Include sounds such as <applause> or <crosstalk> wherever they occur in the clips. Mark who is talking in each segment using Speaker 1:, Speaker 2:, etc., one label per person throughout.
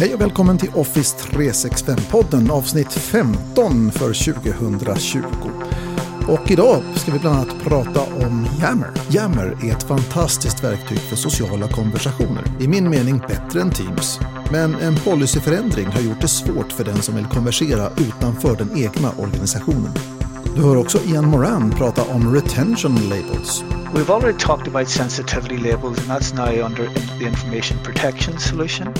Speaker 1: Hej och välkommen till Office 365-podden avsnitt 15 för 2020. Och idag ska vi bland annat prata om Yammer. Yammer är ett fantastiskt verktyg för sociala konversationer. I min mening bättre än Teams. Men en policyförändring har gjort det svårt för den som vill konversera utanför den egna organisationen. Du hör också Ian Moran prata om retention labels.
Speaker 2: We've already talked about sensitivity labels and that's now under the information protection solution.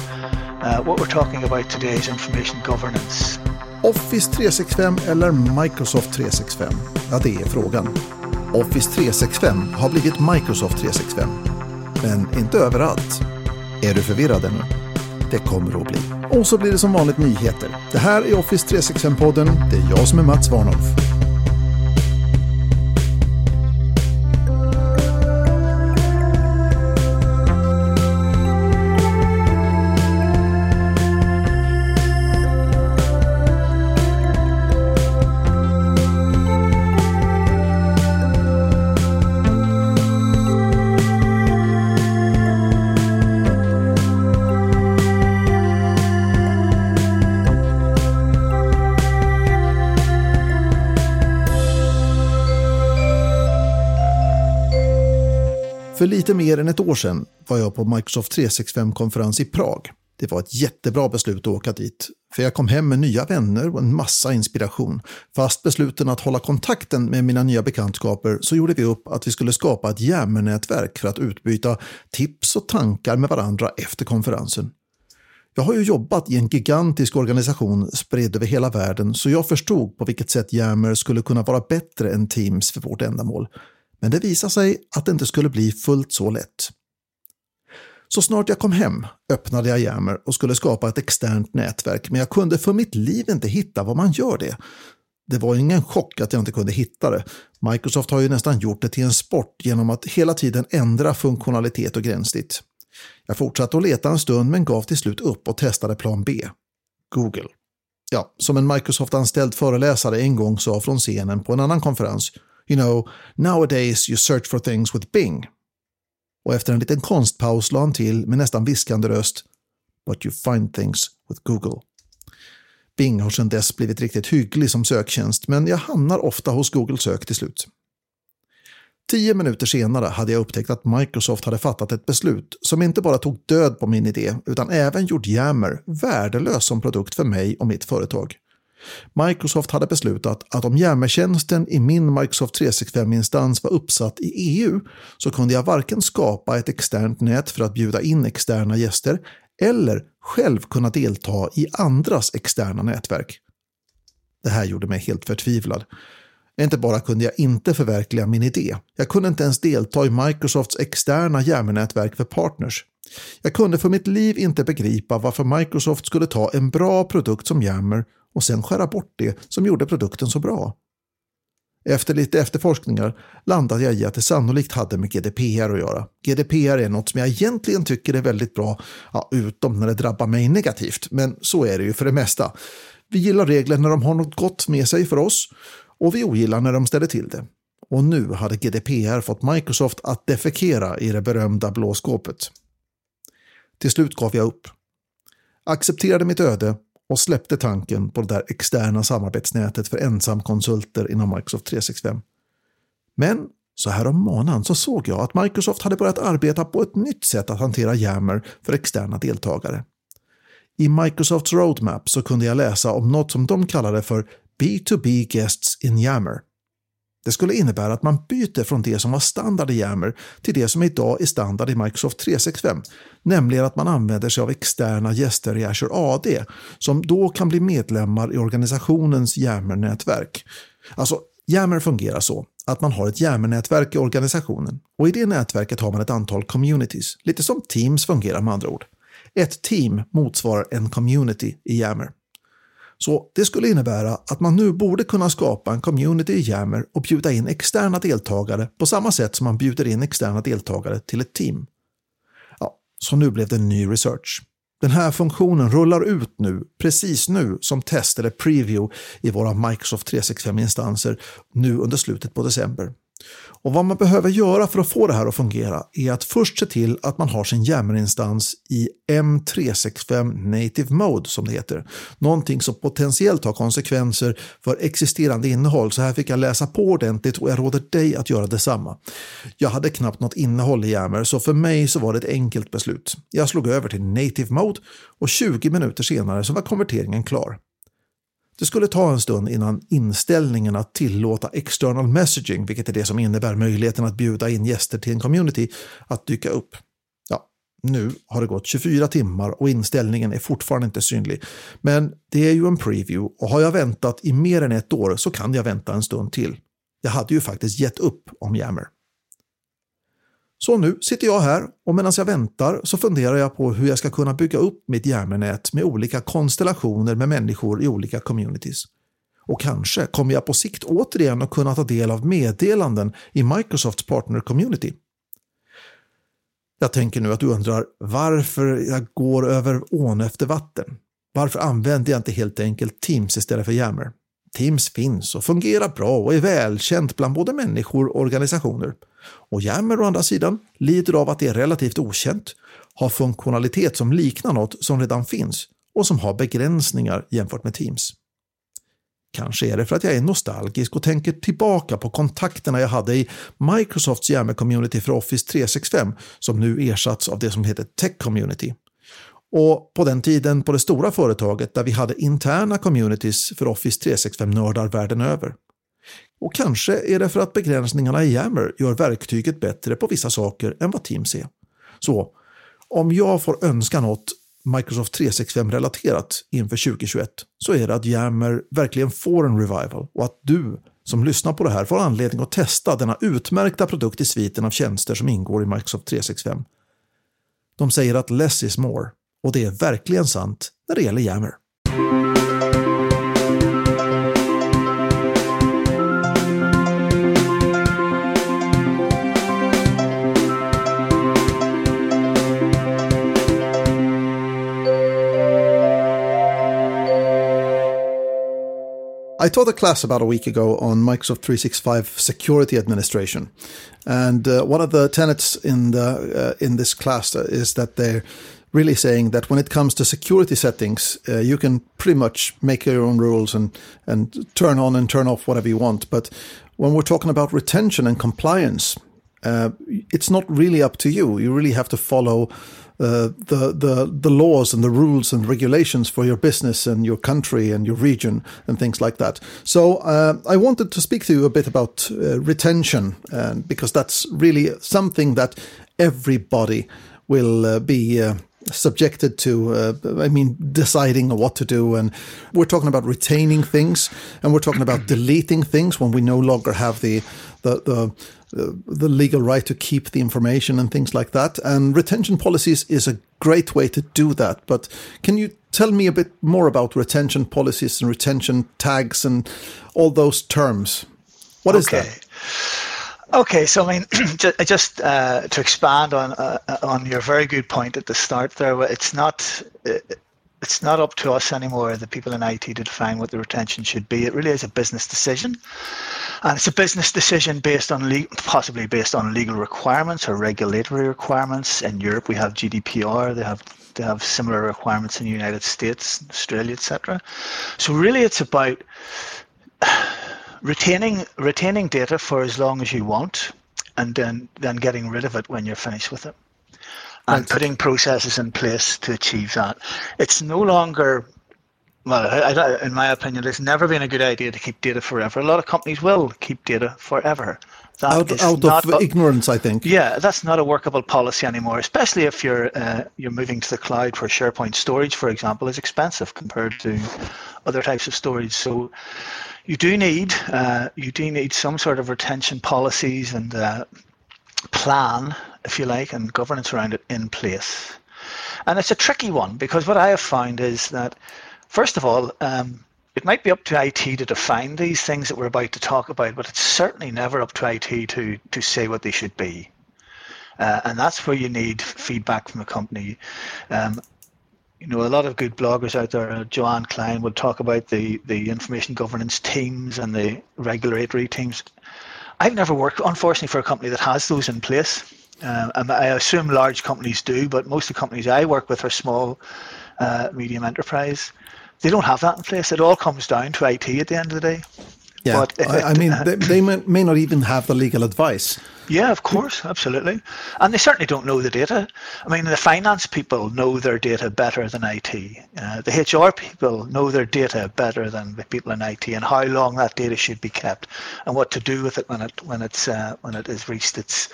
Speaker 2: Uh, what we're talking about today is information governance.
Speaker 1: Office 365 eller Microsoft 365? Ja, det är frågan. Office 365 har blivit Microsoft 365. Men inte överallt. Är du förvirrad ännu? Det kommer att bli. Och så blir det som vanligt nyheter. Det här är Office 365-podden. Det är jag som är Mats Warnhoff. För lite mer än ett år sedan var jag på Microsoft 365-konferens i Prag. Det var ett jättebra beslut att åka dit, för jag kom hem med nya vänner och en massa inspiration. Fast besluten att hålla kontakten med mina nya bekantskaper så gjorde vi upp att vi skulle skapa ett jammer-nätverk för att utbyta tips och tankar med varandra efter konferensen. Jag har ju jobbat i en gigantisk organisation spridd över hela världen så jag förstod på vilket sätt jammer skulle kunna vara bättre än Teams för vårt ändamål. Men det visade sig att det inte skulle bli fullt så lätt. Så snart jag kom hem öppnade jag Yammer och skulle skapa ett externt nätverk, men jag kunde för mitt liv inte hitta vad man gör det. Det var ingen chock att jag inte kunde hitta det. Microsoft har ju nästan gjort det till en sport genom att hela tiden ändra funktionalitet och gränssnitt. Jag fortsatte att leta en stund men gav till slut upp och testade plan B. Google. Ja, som en Microsoft-anställd föreläsare en gång sa från scenen på en annan konferens You know, nowadays you search for things with Bing. Och efter en liten konstpaus la han till med nästan viskande röst But you find things with Google. Bing har sedan dess blivit riktigt hygglig som söktjänst, men jag hamnar ofta hos Google sök till slut. Tio minuter senare hade jag upptäckt att Microsoft hade fattat ett beslut som inte bara tog död på min idé, utan även gjort Yammer värdelös som produkt för mig och mitt företag. Microsoft hade beslutat att om Yammer-tjänsten i min Microsoft 365-instans var uppsatt i EU så kunde jag varken skapa ett externt nät för att bjuda in externa gäster eller själv kunna delta i andras externa nätverk. Det här gjorde mig helt förtvivlad. Inte bara kunde jag inte förverkliga min idé, jag kunde inte ens delta i Microsofts externa Yammer-nätverk för partners. Jag kunde för mitt liv inte begripa varför Microsoft skulle ta en bra produkt som Yammer och sen skära bort det som gjorde produkten så bra. Efter lite efterforskningar landade jag i att det sannolikt hade med GDPR att göra. GDPR är något som jag egentligen tycker är väldigt bra, ja, utom när det drabbar mig negativt, men så är det ju för det mesta. Vi gillar regler när de har något gott med sig för oss och vi ogillar när de ställer till det. Och nu hade GDPR fått Microsoft att defekera i det berömda blå skåpet. Till slut gav jag upp. Accepterade mitt öde och släppte tanken på det där externa samarbetsnätet för ensamkonsulter inom Microsoft 365. Men så här om månaden så såg jag att Microsoft hade börjat arbeta på ett nytt sätt att hantera Yammer för externa deltagare. I Microsofts roadmap så kunde jag läsa om något som de kallade för B2B Guests in Yammer. Det skulle innebära att man byter från det som var standard i Yammer till det som idag är standard i Microsoft 365, nämligen att man använder sig av externa gäster i Azure AD som då kan bli medlemmar i organisationens Yammer-nätverk. Alltså, Yammer fungerar så att man har ett Yammer-nätverk i organisationen och i det nätverket har man ett antal communities, lite som Teams fungerar med andra ord. Ett team motsvarar en community i Yammer. Så det skulle innebära att man nu borde kunna skapa en community i Yammer och bjuda in externa deltagare på samma sätt som man bjuder in externa deltagare till ett team. Ja, så nu blev det en ny research. Den här funktionen rullar ut nu, precis nu, som test eller preview i våra Microsoft 365-instanser nu under slutet på december. Och vad man behöver göra för att få det här att fungera är att först se till att man har sin jammerinstans i M365 Native Mode som det heter. Någonting som potentiellt har konsekvenser för existerande innehåll, så här fick jag läsa på ordentligt och jag råder dig att göra detsamma. Jag hade knappt något innehåll i jammer så för mig så var det ett enkelt beslut. Jag slog över till Native Mode och 20 minuter senare så var konverteringen klar. Det skulle ta en stund innan inställningen att tillåta external messaging, vilket är det som innebär möjligheten att bjuda in gäster till en community, att dyka upp. Ja, nu har det gått 24 timmar och inställningen är fortfarande inte synlig. Men det är ju en preview och har jag väntat i mer än ett år så kan jag vänta en stund till. Jag hade ju faktiskt gett upp om Yammer. Så nu sitter jag här och medan jag väntar så funderar jag på hur jag ska kunna bygga upp mitt Yammer-nät med olika konstellationer med människor i olika communities. Och kanske kommer jag på sikt återigen att kunna ta del av meddelanden i Microsofts partner community. Jag tänker nu att du undrar varför jag går över ån efter vatten. Varför använder jag inte helt enkelt Teams istället för Yammer? Teams finns och fungerar bra och är välkänt bland både människor och organisationer. Och Yammer å andra sidan lider av att det är relativt okänt, har funktionalitet som liknar något som redan finns och som har begränsningar jämfört med Teams. Kanske är det för att jag är nostalgisk och tänker tillbaka på kontakterna jag hade i Microsofts Yammer-community för Office 365 som nu ersatts av det som heter Tech Community. Och på den tiden på det stora företaget där vi hade interna communities för Office 365-nördar världen över. Och kanske är det för att begränsningarna i Yammer gör verktyget bättre på vissa saker än vad Teams är. Så om jag får önska något Microsoft 365-relaterat inför 2021 så är det att Yammer verkligen får en revival och att du som lyssnar på det här får anledning att testa denna utmärkta produkt i sviten av tjänster som ingår i Microsoft 365. De säger att less is more och det är verkligen sant när det gäller Yammer. I taught a class about a week ago on Microsoft 365 security administration, and uh, one of the tenets in the uh, in this class is that they're really saying that when it comes to security settings, uh, you can pretty much make your own rules and and turn on and turn off whatever you want. But when we're talking about retention and compliance, uh, it's not really up to you. You really have to follow uh, the the the laws and the rules and regulations for your business and your country and your region and things like that. So uh, I wanted to speak to you a bit about uh, retention, because that's really something that everybody will uh, be uh, subjected to, uh, I mean, deciding what to do. And we're talking about retaining things and we're talking about deleting things when we no longer have the, the, the, the legal right to keep the information and things like that. And retention policies is a great way to do that. But can you tell me a bit more about retention policies and retention tags and all those terms? What is
Speaker 2: okay. that? Okay, so I mean, <clears throat> just uh, to expand on uh, on your very good point at the start there, it's not it's not up to us anymore, the people in IT, to define what the retention should be. It really is a business decision, and it's a business decision based on le- possibly based on legal requirements or regulatory requirements. In Europe, we have GDPR. They have they have similar requirements in the United States, Australia, etc. So really, it's about retaining retaining data for as long as you want, and then then getting rid of it when you're finished with it, and putting processes in place to achieve that. It's no longer well, I, I, in my opinion, it's never been a good idea to keep data forever. A lot of companies will keep data forever.
Speaker 1: That out, out of a, ignorance, I think.
Speaker 2: Yeah, that's not a workable policy anymore, especially if you're uh, you're moving to the cloud for SharePoint storage, for example, is expensive compared to other types of storage. So you do need uh, you do need some sort of retention policies and uh, plan, if you like, and governance around it in place. And it's a tricky one because what I have found is that, first of all, um, it might be up to IT to define these things that we're about to talk about, but it's certainly never up to IT to to say what they should be. Uh, and that's where you need feedback from the company. Um, you know, a lot of good bloggers out there, uh, Joanne Klein would talk about the, the information governance teams and the regulatory teams. I've never worked, unfortunately, for a company that has those in place. Uh, I assume large companies do, but most of the companies I work with are small, uh, medium enterprise. They don't have that in place. It all comes down to IT at the end of the day.
Speaker 1: Yeah, but, I, I, mean, they, they may, may, not even have the legal advice.
Speaker 2: Yeah, of course, absolutely, and they certainly don't know the data. I mean, the finance people know their data better than IT. Uh, the HR people know their data better than the people in IT, and how long that data should be kept, and what to do with it when it when it's uh, when it has reached its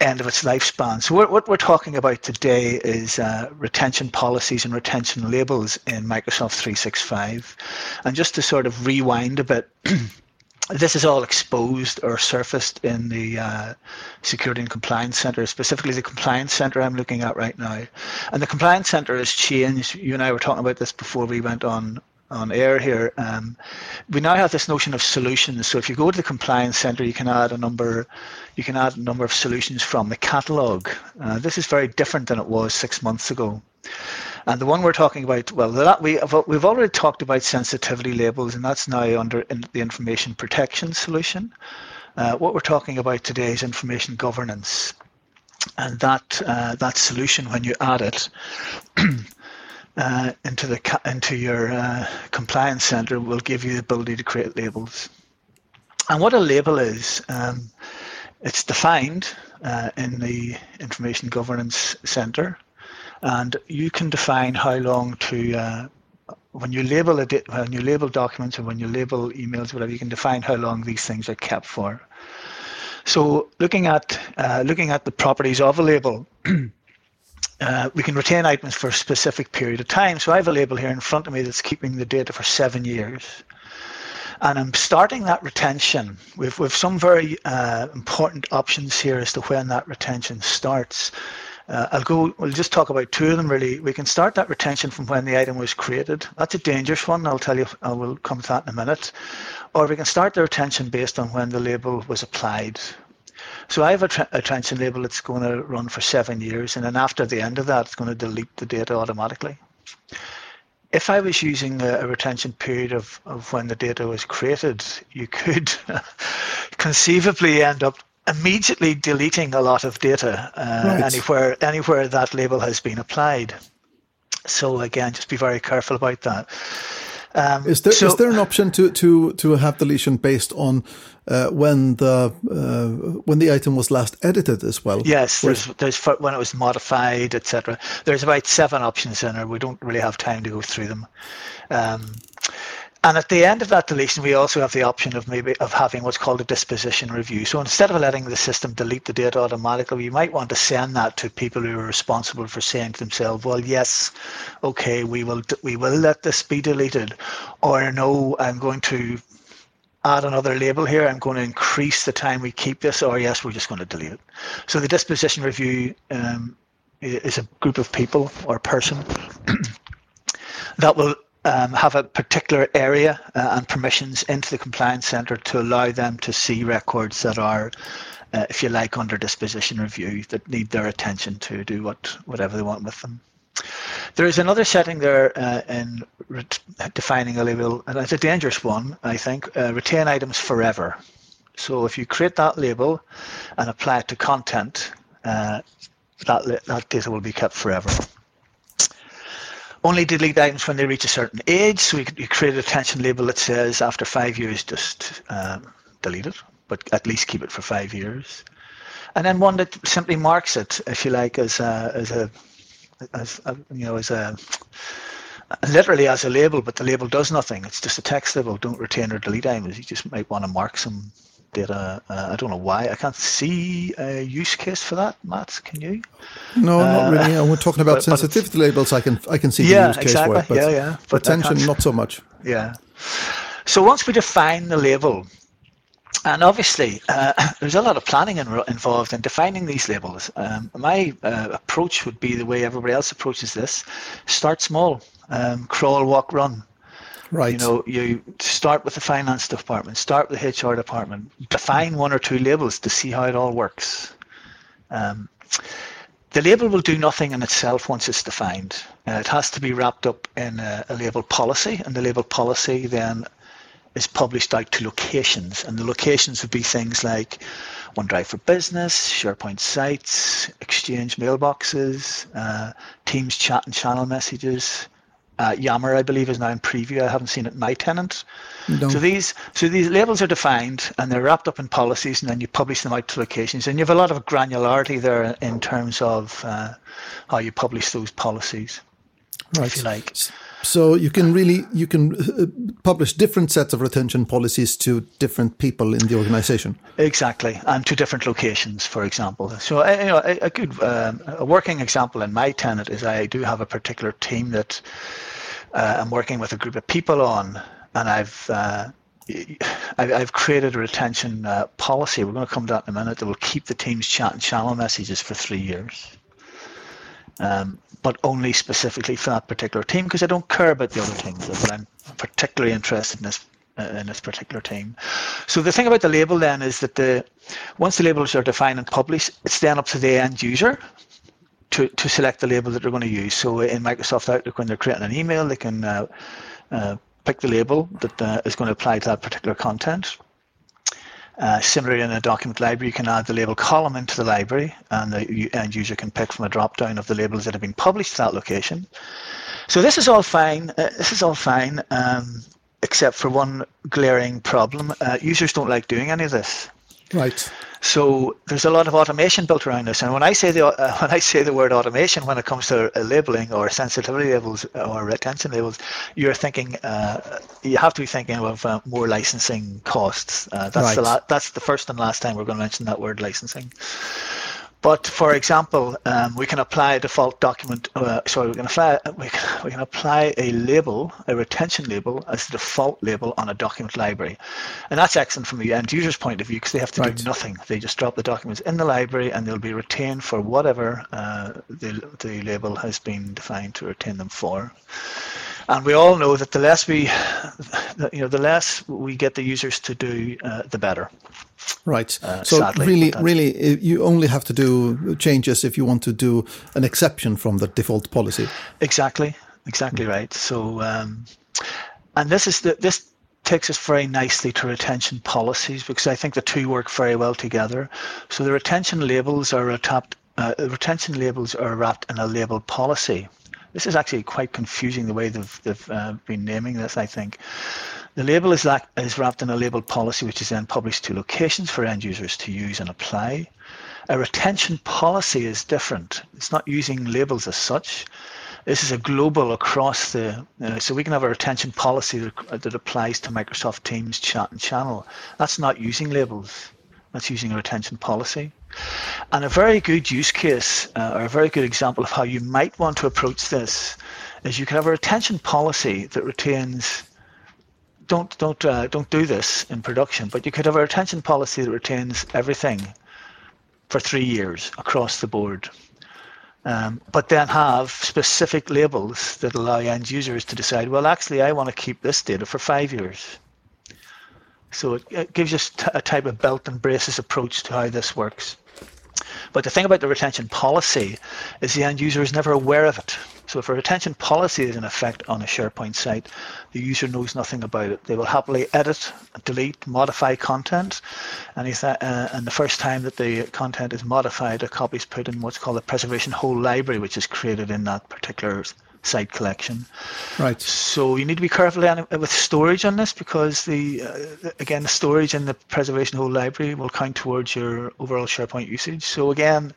Speaker 2: end of its lifespan. So what we're talking about today is uh, retention policies and retention labels in Microsoft 365. And just to sort of rewind a bit, <clears throat> this is all exposed or surfaced in the uh, Security and Compliance Center, specifically the Compliance Center I'm looking at right now. And the Compliance Center has changed. You and I were talking about this before we went on on air here. Um, we now have this notion of solutions. So if you go to the compliance center, you can add a number, you can add a number of solutions from the catalog. Uh, this is very different than it was six months ago. And the one we're talking about, well, that we have, we've already talked about sensitivity labels, and that's now under in the information protection solution. Uh, what we're talking about today is information governance, and that uh, that solution, when you add it. <clears throat> uh, into the into your uh, compliance center will give you the ability to create labels. And what a label is, um, it's defined uh, in the Information Governance Center, and you can define how long to. Uh, when you label a when you label documents or when you label emails, whatever, you can define how long these things are kept for. So, looking at uh, looking at the properties of a label. <clears throat> uh, we can retain items for a specific period of time. So I have a label here in front of me that's keeping the data for seven years. And I'm starting that retention with, with some very uh, important options here as to when that retention starts. Uh, I'll go, we'll just talk about two of them really. We can start that retention from when the item was created. That's a dangerous one. I'll tell you, I will come to that in a minute. Or we can start the retention based on when the label was applied. So I have a, tra- a retention label that's going to run for seven years, and then after the end of that, it's going to delete the data automatically. If I was using a, a retention period of, of when the data was created, you could <laughs> conceivably end up immediately deleting a lot of data uh, right. anywhere anywhere that label has been applied. So again, just be very careful about that.
Speaker 1: Um, is there so, is there an option to to to have deletion based on uh, when the uh, when the item was last edited as well?
Speaker 2: Yes, there's, there's when it was modified, etc. There's about seven options in there. We don't really have time to go through them. Um, and at the end of that deletion, we also have the option of maybe of having what's called a disposition review. So instead of letting the system delete the data automatically, you might want to send that to people who are responsible for saying to themselves, "Well, yes, okay, we will we will let this be deleted," or "No, I'm going to add another label here. I'm going to increase the time we keep this, or yes, we're just going to delete it." So the disposition review um, is a group of people or person <clears throat> that will um, have a particular area uh, and permissions into the compliance center to allow them to see records that are, uh, if you like, under disposition review that need their attention to do what whatever they want with them. There is another setting there uh, in defining a label, and it's a dangerous one, I think. Uh, retain items forever. So if you create that label and apply it to content, uh, that that data will be kept forever only delete items when they reach a certain age. So you create a retention label that says after five years, just um, delete it, but at least keep it for five years. And then one that simply marks it, if you like, as a, as a, as a, you know, as a, literally as a label, but the label does nothing. It's just a text label. Don't retain or delete items. You just might want to mark some data. Uh, I don't know why. I can't see a use case for that, Matt. Can you?
Speaker 1: No, uh, not really. we're talking about <laughs> but, sensitivity but labels. I can I can see
Speaker 2: yeah,
Speaker 1: the use case
Speaker 2: exactly.
Speaker 1: for it, but
Speaker 2: yeah, yeah.
Speaker 1: But retention, not so much.
Speaker 2: Yeah. So once we define the label, and obviously uh, <laughs> there's a lot of planning in, involved in defining these labels. Um, my uh, approach would be the way everybody else approaches this: start small, um, crawl, walk, run.
Speaker 1: Right.
Speaker 2: You know, you start with the finance department, start with the HR department, define one or two labels to see how it all works. Um, the label will do nothing in itself once it's defined. Uh, it has to be wrapped up in a, a label policy, and the label policy then is published out to locations, and the locations would be things like OneDrive for Business, SharePoint sites, Exchange mailboxes, uh, Teams chat and channel messages. Uh, Yammer, I believe, is now in preview. I haven't seen it in my tenant. No. So these so these labels are defined and they're wrapped up in policies, and then you publish them out to locations. And you have a lot of granularity there in terms of uh, how you publish those policies. Right. If you like.
Speaker 1: So you can really you can uh, publish different sets of retention policies to different people in the organization.
Speaker 2: Exactly, and to different locations, for example. So uh, you know, a, a good um, a working example in my tenant is I do have a particular team that uh, I'm working with a group of people on, and I've. Uh, I've created a retention uh, policy. We're going to come to that in a minute. That will keep the team's chat and channel messages for three years um, but only specifically for that particular team because I don't care about the other teams, but I'm particularly interested in this uh, in this particular team. So the thing about the label then is that the once the labels are defined and published, it's then up to the end user to, to select the label that they're going to use. So in Microsoft Outlook, when they're creating an email, they can uh, uh, pick the label that uh, is going to apply to that particular content. Uh, similarly, in a document library, you can add the label column into the library, and the end user can pick from a drop down of the labels that have been published to that location. So this is all fine. Uh, this is all fine, um, except for one glaring problem. Uh, users don't like doing any of this.
Speaker 1: Right.
Speaker 2: So there's a lot of automation built around this, and when I say the uh, <laughs> when I say the word automation when it comes to uh, labeling or sensitivity labels or retention labels, you're thinking uh, you have to be thinking of uh, more licensing costs. Uh, that's right. the la- that's the first and last time we're going to mention that word licensing. But for example, um, we can apply a default document. Uh, sorry, we can apply we can, we can apply a label, a retention label, as the default label on a document library, and that's excellent from the end user's point of view because they have to right. do nothing. They just drop the documents in the library, and they'll be retained for whatever uh, the the label has been defined to retain them for. And we all know that the less we, you know, the less we get the users to do, uh, the better.
Speaker 1: Right. Uh, so sadly, really, really, you only have to do changes if you want to do an exception from the default policy.
Speaker 2: Exactly. Exactly mm. right. So, um, and this is the this takes us very nicely to retention policies because I think the two work very well together. So the retention labels are wrapped. Uh, retention labels are wrapped in a label policy. This is actually quite confusing the way they've, they've uh, been naming this, I think. The label is, like, is wrapped in a label policy which is then published to locations for end users to use and apply. A retention policy is different. It's not using labels as such. This is a global across the, uh, so we can have a retention policy that, that applies to Microsoft Teams chat and channel. That's not using labels. That's using a retention policy. And a very good use case uh, or a very good example of how you might want to approach this is you can have a retention policy that retains don't don't uh, don't do this in production, but you could have a retention policy that retains everything for three years across the board. Um, but then have specific labels that allow end users to decide, well, actually, I want to keep this data for five years. So it, it gives us a type of belt and braces approach to how this works. But the thing about the retention policy is the end user is never aware of it. So if a retention policy is in effect on a SharePoint site, the user knows nothing about it. They will happily edit, delete, modify content, and, uh, and the first time that the content is modified, a copy is put in what's called a preservation hold library, which is created in that particular site collection.
Speaker 1: Right.
Speaker 2: So you need to be careful with storage on this because the uh, again the storage in the preservation hold library will count towards your overall SharePoint usage. So again,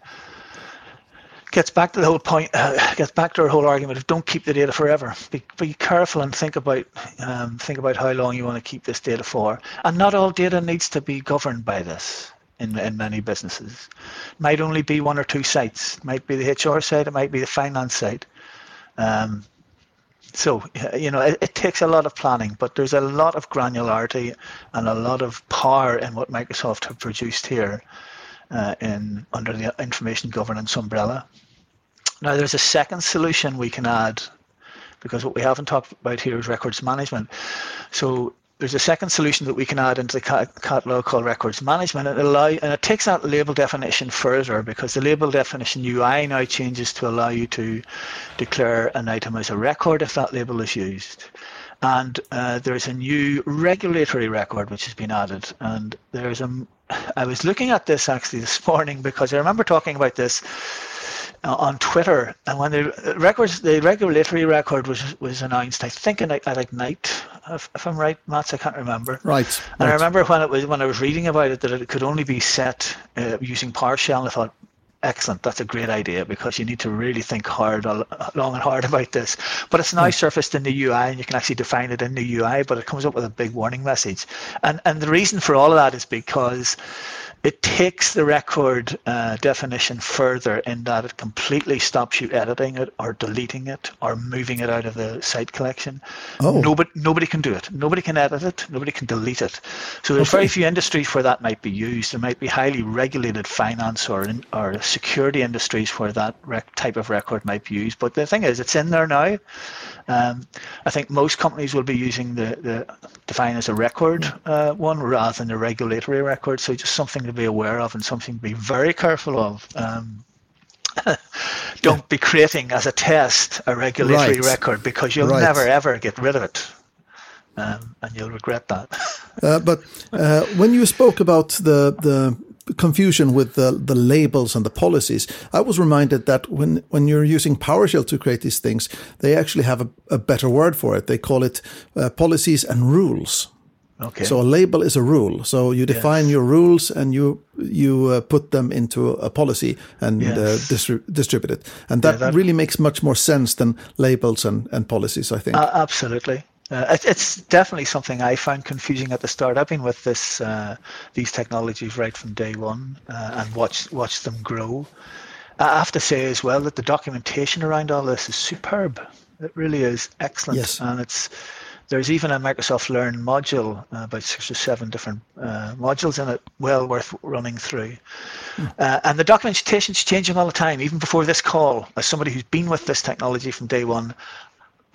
Speaker 2: gets back to the whole point. Uh, gets back to our whole argument of don't keep the data forever. Be, be careful and think about um, think about how long you want to keep this data for. And not all data needs to be governed by this. In, in many businesses, it might only be one or two sites. It might be the HR site. It might be the finance site um, so you know it, it, takes a lot of planning, but there's a lot of granularity and a lot of power in what Microsoft have produced here uh, in under the information governance umbrella. Now there's a second solution we can add because what we haven't talked about here is records management. So there's a second solution that we can add into the catalog called records management and, allow, and it takes that label definition further because the label definition UI now changes to allow you to declare an item as a record if that label is used and uh, there's a new regulatory record which has been added. And there's a, I was looking at this actually this morning because I remember talking about this uh, on Twitter, and when the records, the regulatory record was was announced, I think in, at Ignite, if, if I'm right, Mats, I can't remember.
Speaker 1: Right.
Speaker 2: And
Speaker 1: right.
Speaker 2: I remember when it was when I was reading about it that it could only be set uh, using PowerShell, and I thought, excellent, that's a great idea because you need to really think hard, long and hard <laughs> about this. But it's now surfaced in the UI, and you can actually define it in the UI, but it comes up with a big warning message. And and the reason for all of that is because it takes the record uh, definition further in that it completely stops you editing it or deleting it or moving it out of the site collection.
Speaker 1: Oh.
Speaker 2: Nobody, nobody can do it. Nobody can edit it. Nobody can delete it. So there's okay. very few industries where that might be used. There might be highly regulated finance or in, or security industries where that rec- type of record might be used. But the thing is, it's in there now. Um, I think most companies will be using the, the define as a record uh, one rather than a regulatory record. So just something to be aware of and something to be very careful of. Um, <laughs> don't yeah. be creating as a test a regulatory right. record because you'll right. never ever get rid of it. Um, and you'll regret that. <laughs>
Speaker 1: uh, but uh, when you spoke about the the confusion with the, the labels and the policies. I was reminded that when, when you're using PowerShell to create these things, they actually have a, a better word for it. They call it uh, policies and rules.
Speaker 2: Okay.
Speaker 1: So a label is a rule. So you define yes. your rules and you you uh, put them into a policy and uh, yes. uh, distri- distribute it. And that, yeah, that, really makes much more sense than labels and, and policies, I think.
Speaker 2: Uh, absolutely. Uh, it, it's definitely something I found confusing at the start. I've been with this uh, these technologies right from day one uh, and watched watched them grow. I have to say as well that the documentation around all this is superb. It really is excellent,
Speaker 1: yes.
Speaker 2: and it's there's even a Microsoft Learn module, uh, about six or seven different uh, modules in it, well worth running through. Hmm. Uh, and the documentation is changing all the time. Even before this call, as somebody who's been with this technology from day one,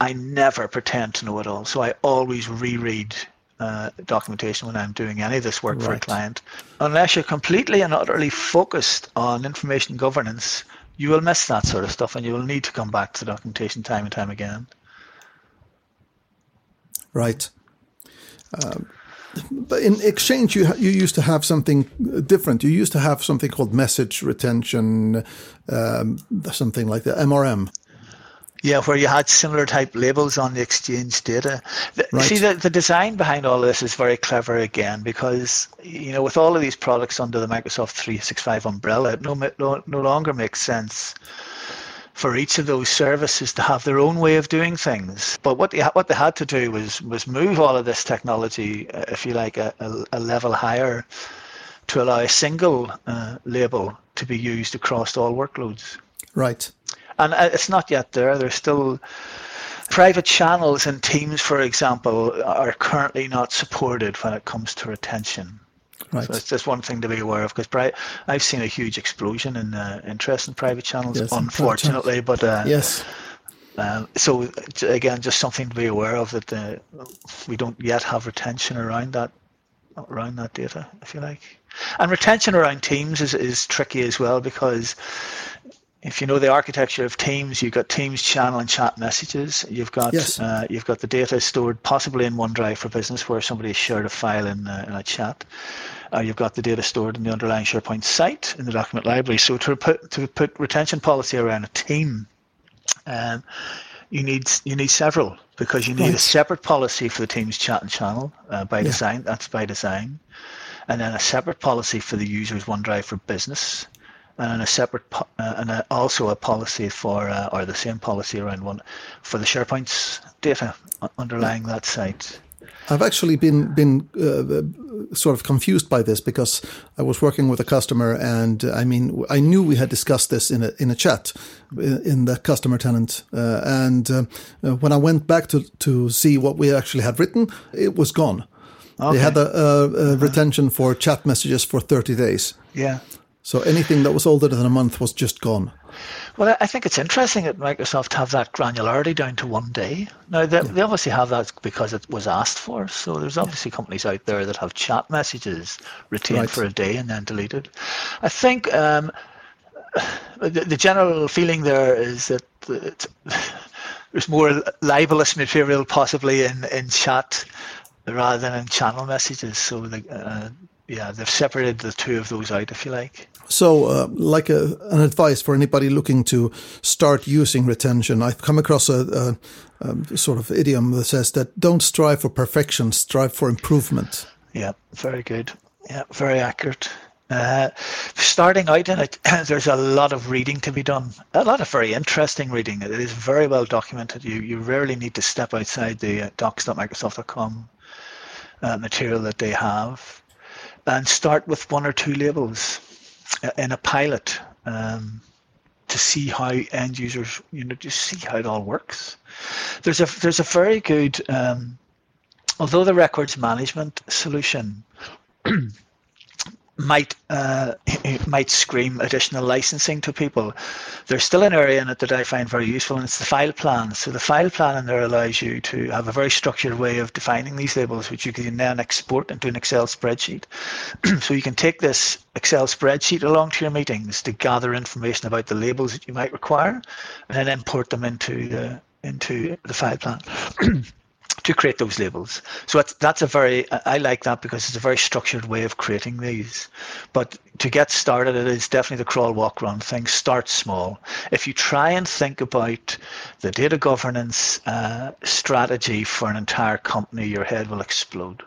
Speaker 2: I never pretend to know it all. So I always reread uh, documentation when I'm doing any of this work right. for a client. Unless you're completely and utterly focused on information governance, you will miss that sort of stuff and you will need to come back to documentation time and time again.
Speaker 1: Right. Um, but in Exchange, you you used to have something different. You used to have something called message retention, um, something like that, MRM.
Speaker 2: Yeah, where you had similar type labels on the exchange data. right. See, the, the design behind all this is very clever again because, you know, with all of these products under the Microsoft 365 umbrella, it no, no, no longer makes sense for each of those services to have their own way of doing things. But what they, what they had to do was, was move all of this technology, uh, if you like, a, a, a level higher to allow a single uh, label to be used across all workloads.
Speaker 1: Right
Speaker 2: and uh, it's not yet there. There's still private channels in Teams, for example, are currently not supported when it comes to retention. Right. So it's just one thing to be aware of because pri- I've seen a huge explosion in uh, interest in private channels, yes, unfortunately. But uh,
Speaker 1: yes.
Speaker 2: Uh, so again, just something to be aware of that uh, we don't yet have retention around that around that data, if you like. And retention around Teams is, is tricky as well because if you know the architecture of Teams, you've got Teams channel and chat messages. You've got
Speaker 1: yes.
Speaker 2: uh, you've got the data stored possibly in OneDrive for Business, where somebody has shared a file in, uh, in a chat. Uh, you've got the data stored in the underlying SharePoint site in the document library. So to put to put retention policy around a team, um, you need you need several because you need right. a separate policy for the Teams chat and channel uh, by yeah. design. That's by design, and then a separate policy for the user's OneDrive for Business and a separate uh, and a, also a policy for uh, or the same policy around one for the SharePoint's data underlying that site.
Speaker 1: I've actually been been uh, sort of confused by this because I was working with a customer, and I mean, I knew we had discussed this in a in a chat in the customer tenant, uh, and uh, when I went back to to see what we actually had written, it was gone. Okay. They had a, a, a retention for chat messages for thirty days.
Speaker 2: Yeah.
Speaker 1: So anything that was older than a month was just gone.
Speaker 2: Well, I think it's interesting that Microsoft have that granularity down to one day. Now, they, yeah. they obviously have that because it was asked for. So there's obviously yeah. companies out there that have chat messages retained right. for a day and then deleted. I think um, the, the, general feeling there is that there's more libelous material possibly in, in chat rather than in channel messages. So the, uh, yeah, they've separated the two of those out, if you like.
Speaker 1: So, uh, like a, an advice for anybody looking to start using retention, I've come across a, a, a, sort of idiom that says that don't strive for perfection, strive for improvement.
Speaker 2: Yeah, very good. Yeah, very accurate. Uh, starting out in it, <clears throat> there's a lot of reading to be done. A lot of very interesting reading. It is very well documented. You you rarely need to step outside the uh, docs.microsoft.com uh, material that they have, and start with one or two labels uh, in a pilot um, to see how end users, you know, just see how it all works. There's a there's a very good, um, although the records management solution <clears throat> might uh, <laughs> might scream additional licensing to people. There's still an area in it that I find very useful, and it's the file plan. So the file plan in there allows you to have a very structured way of defining these labels, which you can then export into an Excel spreadsheet. <clears throat> so you can take this Excel spreadsheet along to your meetings to gather information about the labels that you might require, and then import them into the into the file plan. <clears throat> to create those labels. So that's, that's a very, I like that because it's a very structured way of creating these. But to get started, it is definitely the crawl, walk, run thing. Start small. If you try and think about the data governance uh, strategy for an entire company, your head will explode.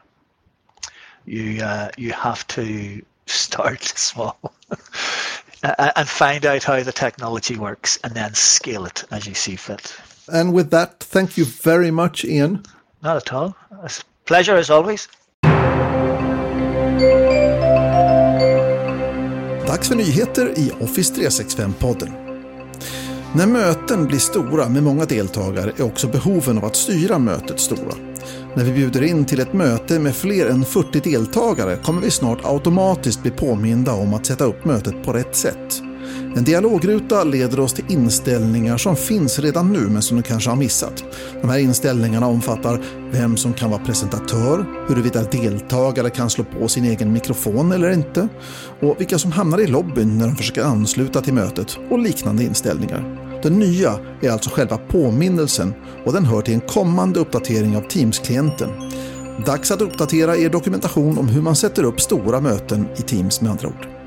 Speaker 2: You, uh, you have to start <laughs> small. <laughs> and find out how the technology works and then scale it as you see fit.
Speaker 1: And with that, thank you very much, Ian.
Speaker 2: Not at all. It's pleasure as always.
Speaker 1: Dags för nyheter i Office 365-podden. När möten blir stora med många deltagare är också behoven av att styra mötet stora. När vi bjuder in till ett möte med fler än 40 deltagare kommer vi snart automatiskt bli påminda om att sätta upp mötet på rätt sätt. En dialogruta leder oss till inställningar som finns redan nu men som du kanske har missat. De här inställningarna omfattar vem som kan vara presentatör, huruvida deltagare kan slå på sin egen mikrofon eller inte och vilka som hamnar i lobbyn när de försöker ansluta till mötet och liknande inställningar. Den nya är alltså själva påminnelsen och den hör till en kommande uppdatering av Teams-klienten. Dags att uppdatera er dokumentation om hur man sätter upp stora möten i Teams med andra ord.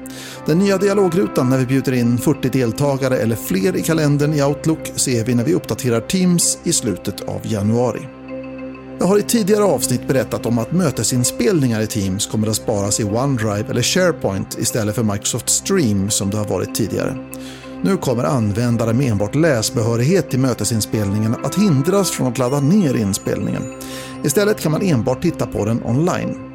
Speaker 1: Den nya dialogrutan när vi bjuder in 40 deltagare eller fler i kalendern i Outlook ser vi när vi uppdaterar Teams i slutet av januari. Jag har i tidigare avsnitt berättat om att mötesinspelningar i Teams kommer att sparas i OneDrive eller SharePoint istället för Microsoft Stream som det har varit tidigare. Nu kommer användare med enbart läsbehörighet till mötesinspelningen att hindras från att ladda ner inspelningen. Istället kan man enbart titta på den online.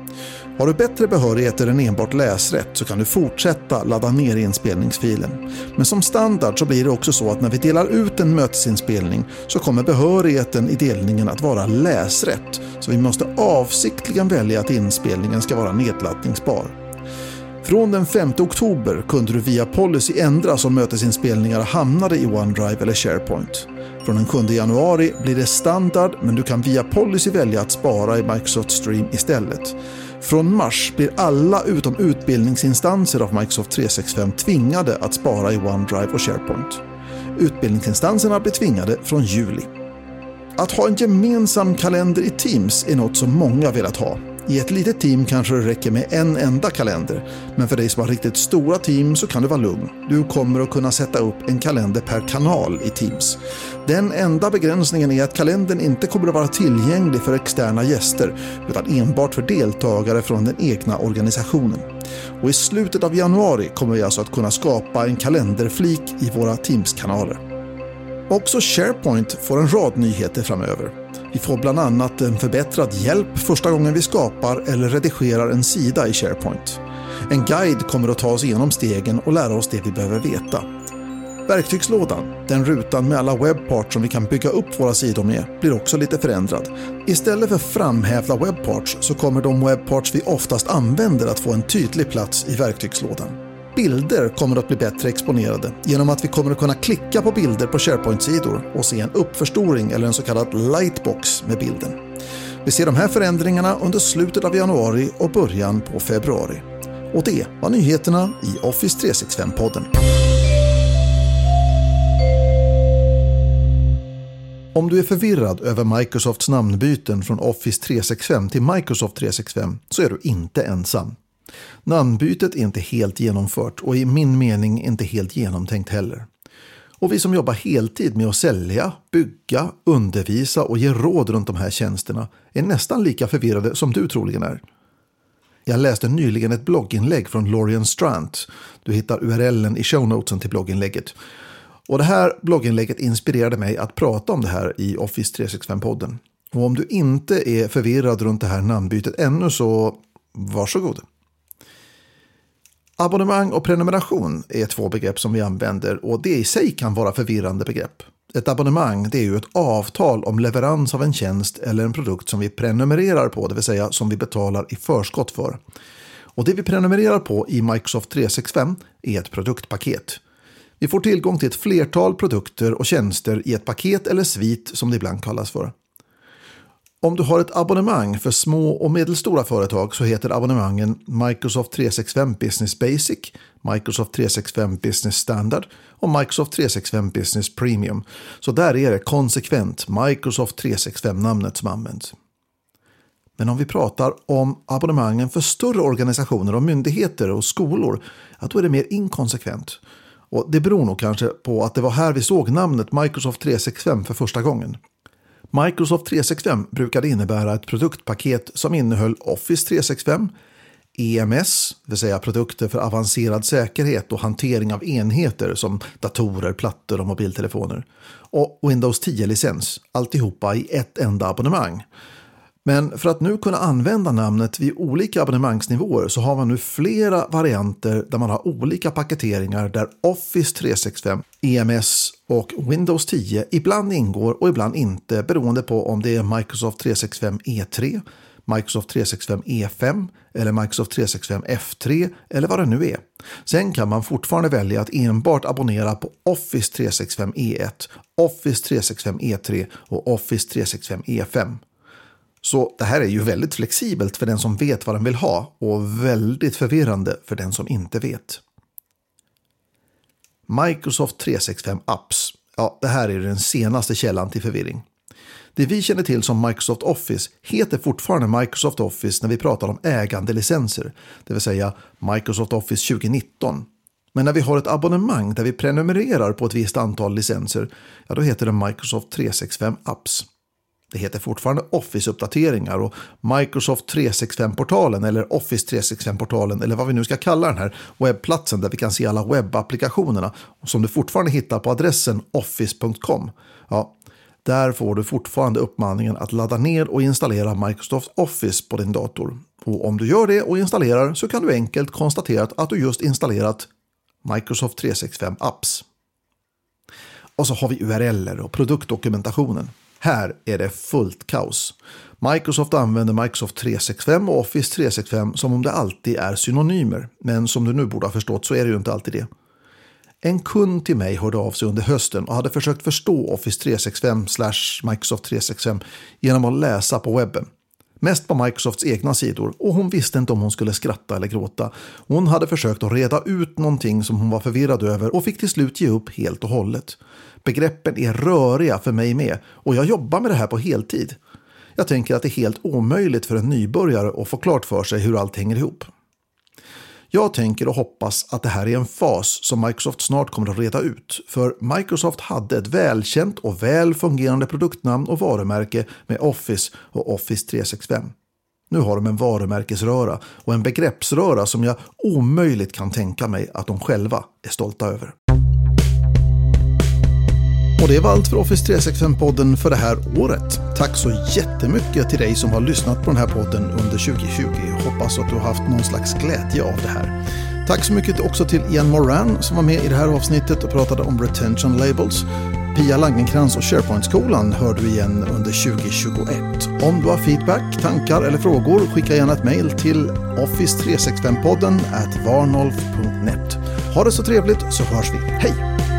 Speaker 1: Har du bättre behörigheter än enbart läsrätt så kan du fortsätta ladda ner inspelningsfilen. Men som standard så blir det också så att när vi delar ut en mötesinspelning så kommer behörigheten i delningen att vara läsrätt. Så vi måste avsiktligen välja att inspelningen ska vara nedladdningsbar. Från den 5 oktober kunde du via policy ändra om mötesinspelningar hamnade i OneDrive eller SharePoint. Från den 7 januari blir det standard men du kan via policy välja att spara i Microsoft Stream istället. Från mars blir alla utom utbildningsinstanser av Microsoft 365 tvingade att spara i OneDrive och SharePoint. Utbildningsinstanserna blir tvingade från juli. Att ha en gemensam kalender i Teams är något som många velat ha. I ett litet team kanske det räcker med en enda kalender, men för dig som har riktigt stora team så kan du vara lugn. Du kommer att kunna sätta upp en kalender per kanal i Teams. Den enda begränsningen är att kalendern inte kommer att vara tillgänglig för externa gäster, utan enbart för deltagare från den egna organisationen. Och i slutet av januari kommer vi alltså att kunna skapa en kalenderflik i våra Teams-kanaler. Också SharePoint får en rad nyheter framöver. Vi får bland annat en förbättrad hjälp första gången vi skapar eller redigerar en sida i SharePoint. En guide kommer att ta oss igenom stegen och lära oss det vi behöver veta. Verktygslådan, den rutan med alla webbparts som vi kan bygga upp våra sidor med, blir också lite förändrad. Istället för framhävda webbparts så kommer de webbparts vi oftast använder att få en tydlig plats i verktygslådan. Bilder kommer att bli bättre exponerade genom att vi kommer att kunna klicka på bilder på SharePoint-sidor och se en uppförstoring eller en så kallad lightbox med bilden. Vi ser de här förändringarna under slutet av januari och början på februari. Och det var nyheterna i Office 365-podden. Om du är förvirrad över Microsofts namnbyten från Office 365 till Microsoft 365 så är du inte ensam. Namnbytet är inte helt genomfört och i min mening inte helt genomtänkt heller. Och vi som jobbar heltid med att sälja, bygga, undervisa och ge råd runt de här tjänsterna är nästan lika förvirrade som du troligen är. Jag läste nyligen ett blogginlägg från Lorian Strant. Du hittar URLen i shownotesen till blogginlägget. Och det här blogginlägget inspirerade mig att prata om det här i Office 365-podden. Och om du inte är förvirrad runt det här namnbytet ännu så varsågod. Abonnemang och prenumeration är två begrepp som vi använder och det i sig kan vara förvirrande begrepp. Ett abonnemang det är ju ett avtal om leverans av en tjänst eller en produkt som vi prenumererar på, det vill säga som vi betalar i förskott för. Och det vi prenumererar på i Microsoft 365 är ett produktpaket. Vi får tillgång till ett flertal produkter och tjänster i ett paket eller svit som det ibland kallas för. Om du har ett abonnemang för små och medelstora företag så heter abonnemangen Microsoft 365 Business Basic, Microsoft 365 Business Standard och Microsoft 365 Business Premium. Så där är det konsekvent Microsoft 365-namnet som används. Men om vi pratar om abonnemangen för större organisationer och myndigheter och skolor, ja, då är det mer inkonsekvent. Och det beror nog kanske på att det var här vi såg namnet Microsoft 365 för första gången. Microsoft 365 brukade innebära ett produktpaket som innehöll Office 365, EMS, det vill säga produkter för avancerad säkerhet och hantering av enheter som datorer, plattor och mobiltelefoner. Och Windows 10-licens, alltihopa i ett enda abonnemang. Men för att nu kunna använda namnet vid olika abonnemangsnivåer så har man nu flera varianter där man har olika paketeringar där Office 365, EMS och Windows 10 ibland ingår och ibland inte beroende på om det är Microsoft 365 E3, Microsoft 365 E5 eller Microsoft 365 F3 eller vad det nu är. Sen kan man fortfarande välja att enbart abonnera på Office 365 E1, Office 365 E3 och Office 365 E5. Så det här är ju väldigt flexibelt för den som vet vad den vill ha och väldigt förvirrande för den som inte vet. Microsoft 365 Apps. Ja, det här är den senaste källan till förvirring. Det vi känner till som Microsoft Office heter fortfarande Microsoft Office när vi pratar om ägandelicenser, det vill säga Microsoft Office 2019. Men när vi har ett abonnemang där vi prenumererar på ett visst antal licenser, ja då heter det Microsoft 365 Apps. Det heter fortfarande Office-uppdateringar och Microsoft 365-portalen eller Office 365-portalen eller vad vi nu ska kalla den här webbplatsen där vi kan se alla webbapplikationerna som du fortfarande hittar på adressen office.com. Ja, där får du fortfarande uppmaningen att ladda ner och installera Microsoft Office på din dator. Och om du gör det och installerar så kan du enkelt konstatera att du just installerat Microsoft 365 Apps. Och så har vi URLer och produktdokumentationen. Här är det fullt kaos. Microsoft använder Microsoft 365 och Office 365 som om det alltid är synonymer. Men som du nu borde ha förstått så är det ju inte alltid det. En kund till mig hörde av sig under hösten och hade försökt förstå Office 365 Microsoft 365 genom att läsa på webben. Mest på Microsofts egna sidor och hon visste inte om hon skulle skratta eller gråta. Hon hade försökt att reda ut någonting som hon var förvirrad över och fick till slut ge upp helt och hållet. Begreppen är röriga för mig med och jag jobbar med det här på heltid. Jag tänker att det är helt omöjligt för en nybörjare att få klart för sig hur allt hänger ihop. Jag tänker och hoppas att det här är en fas som Microsoft snart kommer att reda ut. För Microsoft hade ett välkänt och väl fungerande produktnamn och varumärke med Office och Office 365. Nu har de en varumärkesröra och en begreppsröra som jag omöjligt kan tänka mig att de själva är stolta över. Och det var allt för Office 365-podden för det här året. Tack så jättemycket till dig som har lyssnat på den här podden under 2020. Hoppas att du har haft någon slags glädje av det här. Tack så mycket också till Ian Moran som var med i det här avsnittet och pratade om retention labels. Pia Langenkrans och SharePoint-skolan hör du igen under 2021. Om du har feedback, tankar eller frågor skicka gärna ett mejl till office365podden at varnolf.net. Ha det så trevligt så hörs vi. Hej!